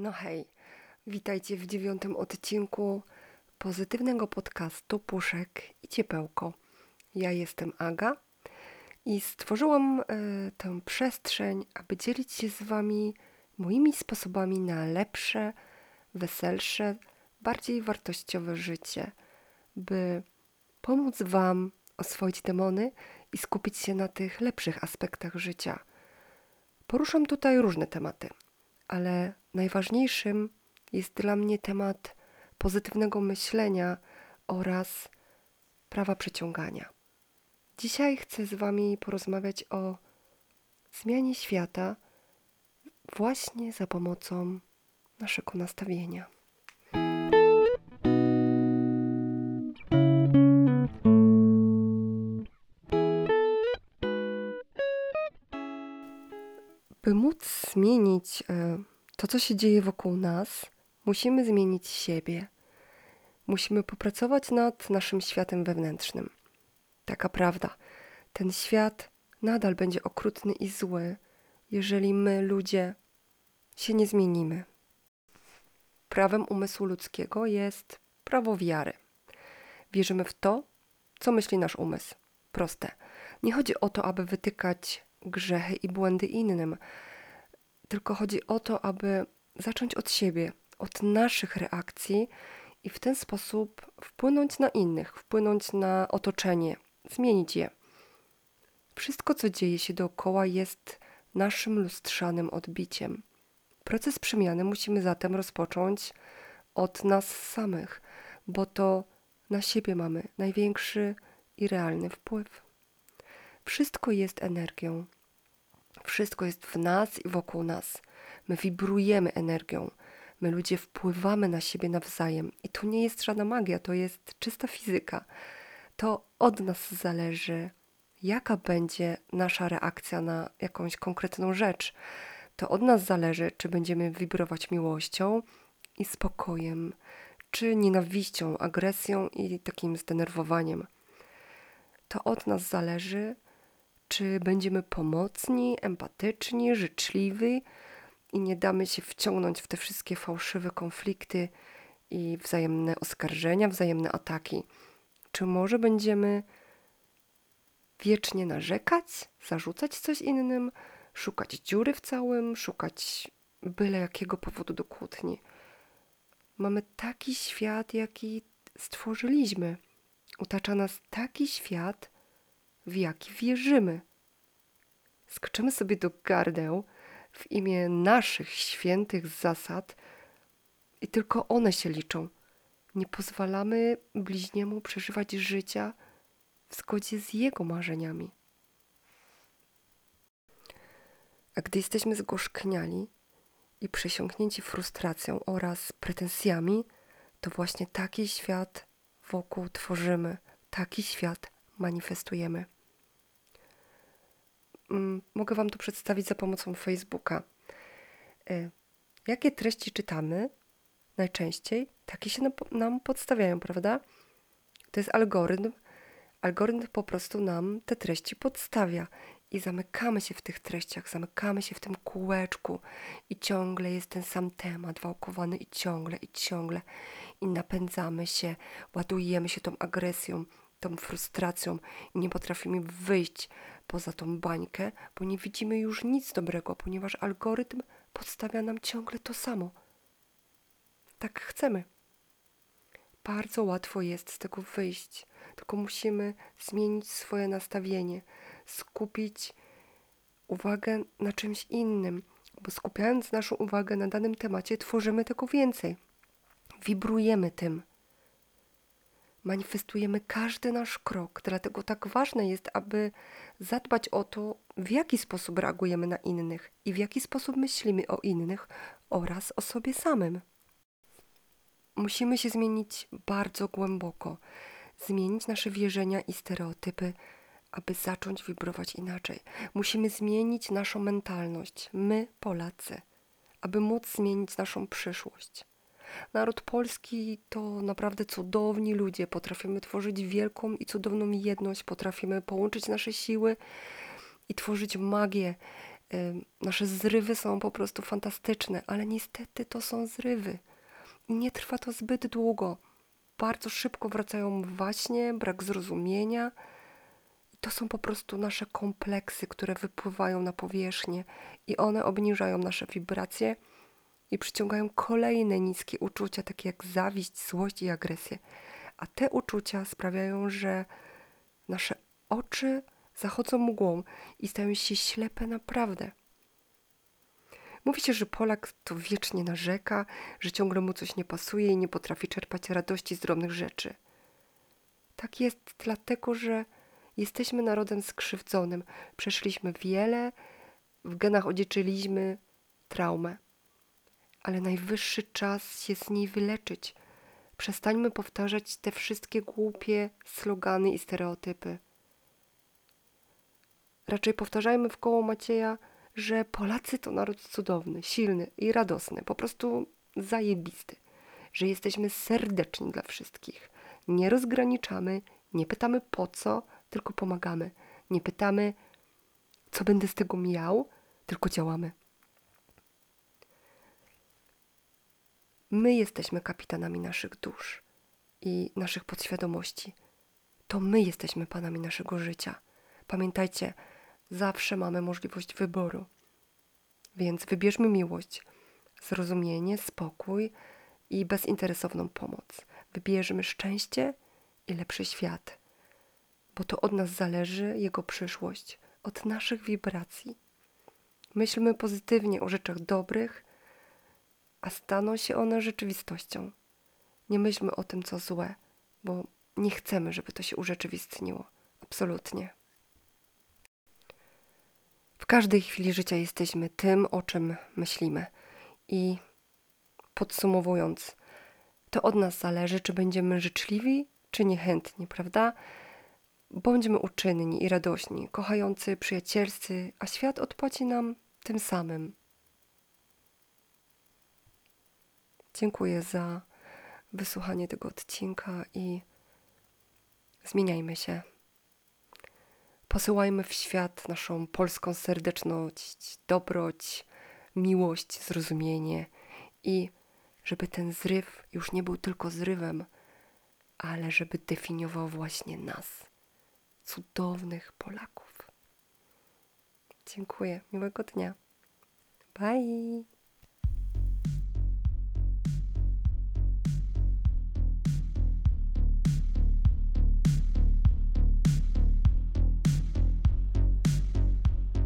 No hej, witajcie w dziewiątym odcinku pozytywnego podcastu Puszek i Ciepełko. Ja jestem Aga i stworzyłam y, tę przestrzeń, aby dzielić się z Wami moimi sposobami na lepsze, weselsze, bardziej wartościowe życie, by pomóc Wam oswoić demony i skupić się na tych lepszych aspektach życia. Poruszam tutaj różne tematy – ale najważniejszym jest dla mnie temat pozytywnego myślenia oraz prawa przyciągania. Dzisiaj chcę z Wami porozmawiać o zmianie świata właśnie za pomocą naszego nastawienia. Zmienić e, to, co się dzieje wokół nas, musimy zmienić siebie. Musimy popracować nad naszym światem wewnętrznym. Taka prawda. Ten świat nadal będzie okrutny i zły, jeżeli my, ludzie, się nie zmienimy. Prawem umysłu ludzkiego jest prawo wiary. Wierzymy w to, co myśli nasz umysł. Proste. Nie chodzi o to, aby wytykać grzechy i błędy innym, tylko chodzi o to, aby zacząć od siebie, od naszych reakcji i w ten sposób wpłynąć na innych, wpłynąć na otoczenie, zmienić je. Wszystko, co dzieje się dookoła, jest naszym lustrzanym odbiciem. Proces przemiany musimy zatem rozpocząć od nas samych, bo to na siebie mamy największy i realny wpływ. Wszystko jest energią. Wszystko jest w nas i wokół nas. My wibrujemy energią. My ludzie wpływamy na siebie nawzajem. I to nie jest żadna magia, to jest czysta fizyka. To od nas zależy, jaka będzie nasza reakcja na jakąś konkretną rzecz. To od nas zależy, czy będziemy wibrować miłością i spokojem, czy nienawiścią, agresją i takim zdenerwowaniem. To od nas zależy, czy będziemy pomocni, empatyczni, życzliwi i nie damy się wciągnąć w te wszystkie fałszywe konflikty i wzajemne oskarżenia, wzajemne ataki. Czy może będziemy wiecznie narzekać, zarzucać coś innym, szukać dziury w całym, szukać byle jakiego powodu do kłótni. Mamy taki świat, jaki stworzyliśmy. Utacza nas taki świat, w jaki wierzymy. Skoczymy sobie do gardeł w imię naszych świętych zasad i tylko one się liczą. Nie pozwalamy bliźniemu przeżywać życia w zgodzie z jego marzeniami. A gdy jesteśmy zgorzkniali i przesiąknięci frustracją oraz pretensjami, to właśnie taki świat wokół tworzymy, taki świat manifestujemy. Mm, mogę Wam to przedstawić za pomocą Facebooka. E, jakie treści czytamy najczęściej, takie się nam podstawiają, prawda? To jest algorytm. Algorytm po prostu nam te treści podstawia i zamykamy się w tych treściach, zamykamy się w tym kółeczku i ciągle jest ten sam temat wałkowany i ciągle, i ciągle i napędzamy się, ładujemy się tą agresją, tą frustracją i nie potrafimy wyjść poza tą bańkę, bo nie widzimy już nic dobrego, ponieważ algorytm podstawia nam ciągle to samo. Tak chcemy. Bardzo łatwo jest z tego wyjść, tylko musimy zmienić swoje nastawienie, skupić uwagę na czymś innym, bo skupiając naszą uwagę na danym temacie, tworzymy tego więcej. Wibrujemy tym manifestujemy każdy nasz krok. Dlatego tak ważne jest, aby zadbać o to, w jaki sposób reagujemy na innych i w jaki sposób myślimy o innych oraz o sobie samym. Musimy się zmienić bardzo głęboko, zmienić nasze wierzenia i stereotypy, aby zacząć wibrować inaczej. Musimy zmienić naszą mentalność, my, Polacy, aby móc zmienić naszą przyszłość. Naród polski to naprawdę cudowni ludzie. Potrafimy tworzyć wielką i cudowną jedność, potrafimy połączyć nasze siły i tworzyć magię Nasze zrywy są po prostu fantastyczne, ale niestety to są zrywy. I nie trwa to zbyt długo. Bardzo szybko wracają właśnie, brak zrozumienia. I to są po prostu nasze kompleksy, które wypływają na powierzchnię i one obniżają nasze wibracje i przyciągają kolejne niskie uczucia, takie jak zawiść, złość i agresję. A te uczucia sprawiają, że nasze oczy zachodzą mgłą i stają się ślepe naprawdę. Mówi się, że Polak to wiecznie narzeka, że ciągle mu coś nie pasuje i nie potrafi czerpać radości z drobnych rzeczy. Tak jest dlatego, że jesteśmy narodem skrzywdzonym. Przeszliśmy wiele, w genach odzieczyliśmy traumę. Ale najwyższy czas się z niej wyleczyć. Przestańmy powtarzać te wszystkie głupie slogany i stereotypy. Raczej powtarzajmy w koło Macieja, że Polacy to naród cudowny, silny i radosny, po prostu zajebisty, że jesteśmy serdeczni dla wszystkich. Nie rozgraniczamy, nie pytamy po co, tylko pomagamy. Nie pytamy, co będę z tego miał, tylko działamy. My jesteśmy kapitanami naszych dusz i naszych podświadomości. To my jesteśmy panami naszego życia. Pamiętajcie, zawsze mamy możliwość wyboru. Więc wybierzmy miłość, zrozumienie, spokój i bezinteresowną pomoc. Wybierzmy szczęście i lepszy świat, bo to od nas zależy jego przyszłość, od naszych wibracji. Myślmy pozytywnie o rzeczach dobrych, a staną się one rzeczywistością. Nie myślmy o tym, co złe, bo nie chcemy, żeby to się urzeczywistniło. Absolutnie. W każdej chwili życia jesteśmy tym, o czym myślimy. I podsumowując, to od nas zależy, czy będziemy życzliwi, czy niechętni, prawda? Bądźmy uczynni i radośni, kochający, przyjacielscy, a świat odpłaci nam tym samym. Dziękuję za wysłuchanie tego odcinka i zmieniajmy się. Posyłajmy w świat naszą polską serdeczność, dobroć, miłość, zrozumienie i żeby ten zryw już nie był tylko zrywem, ale żeby definiował właśnie nas, cudownych Polaków. Dziękuję, miłego dnia. Bye!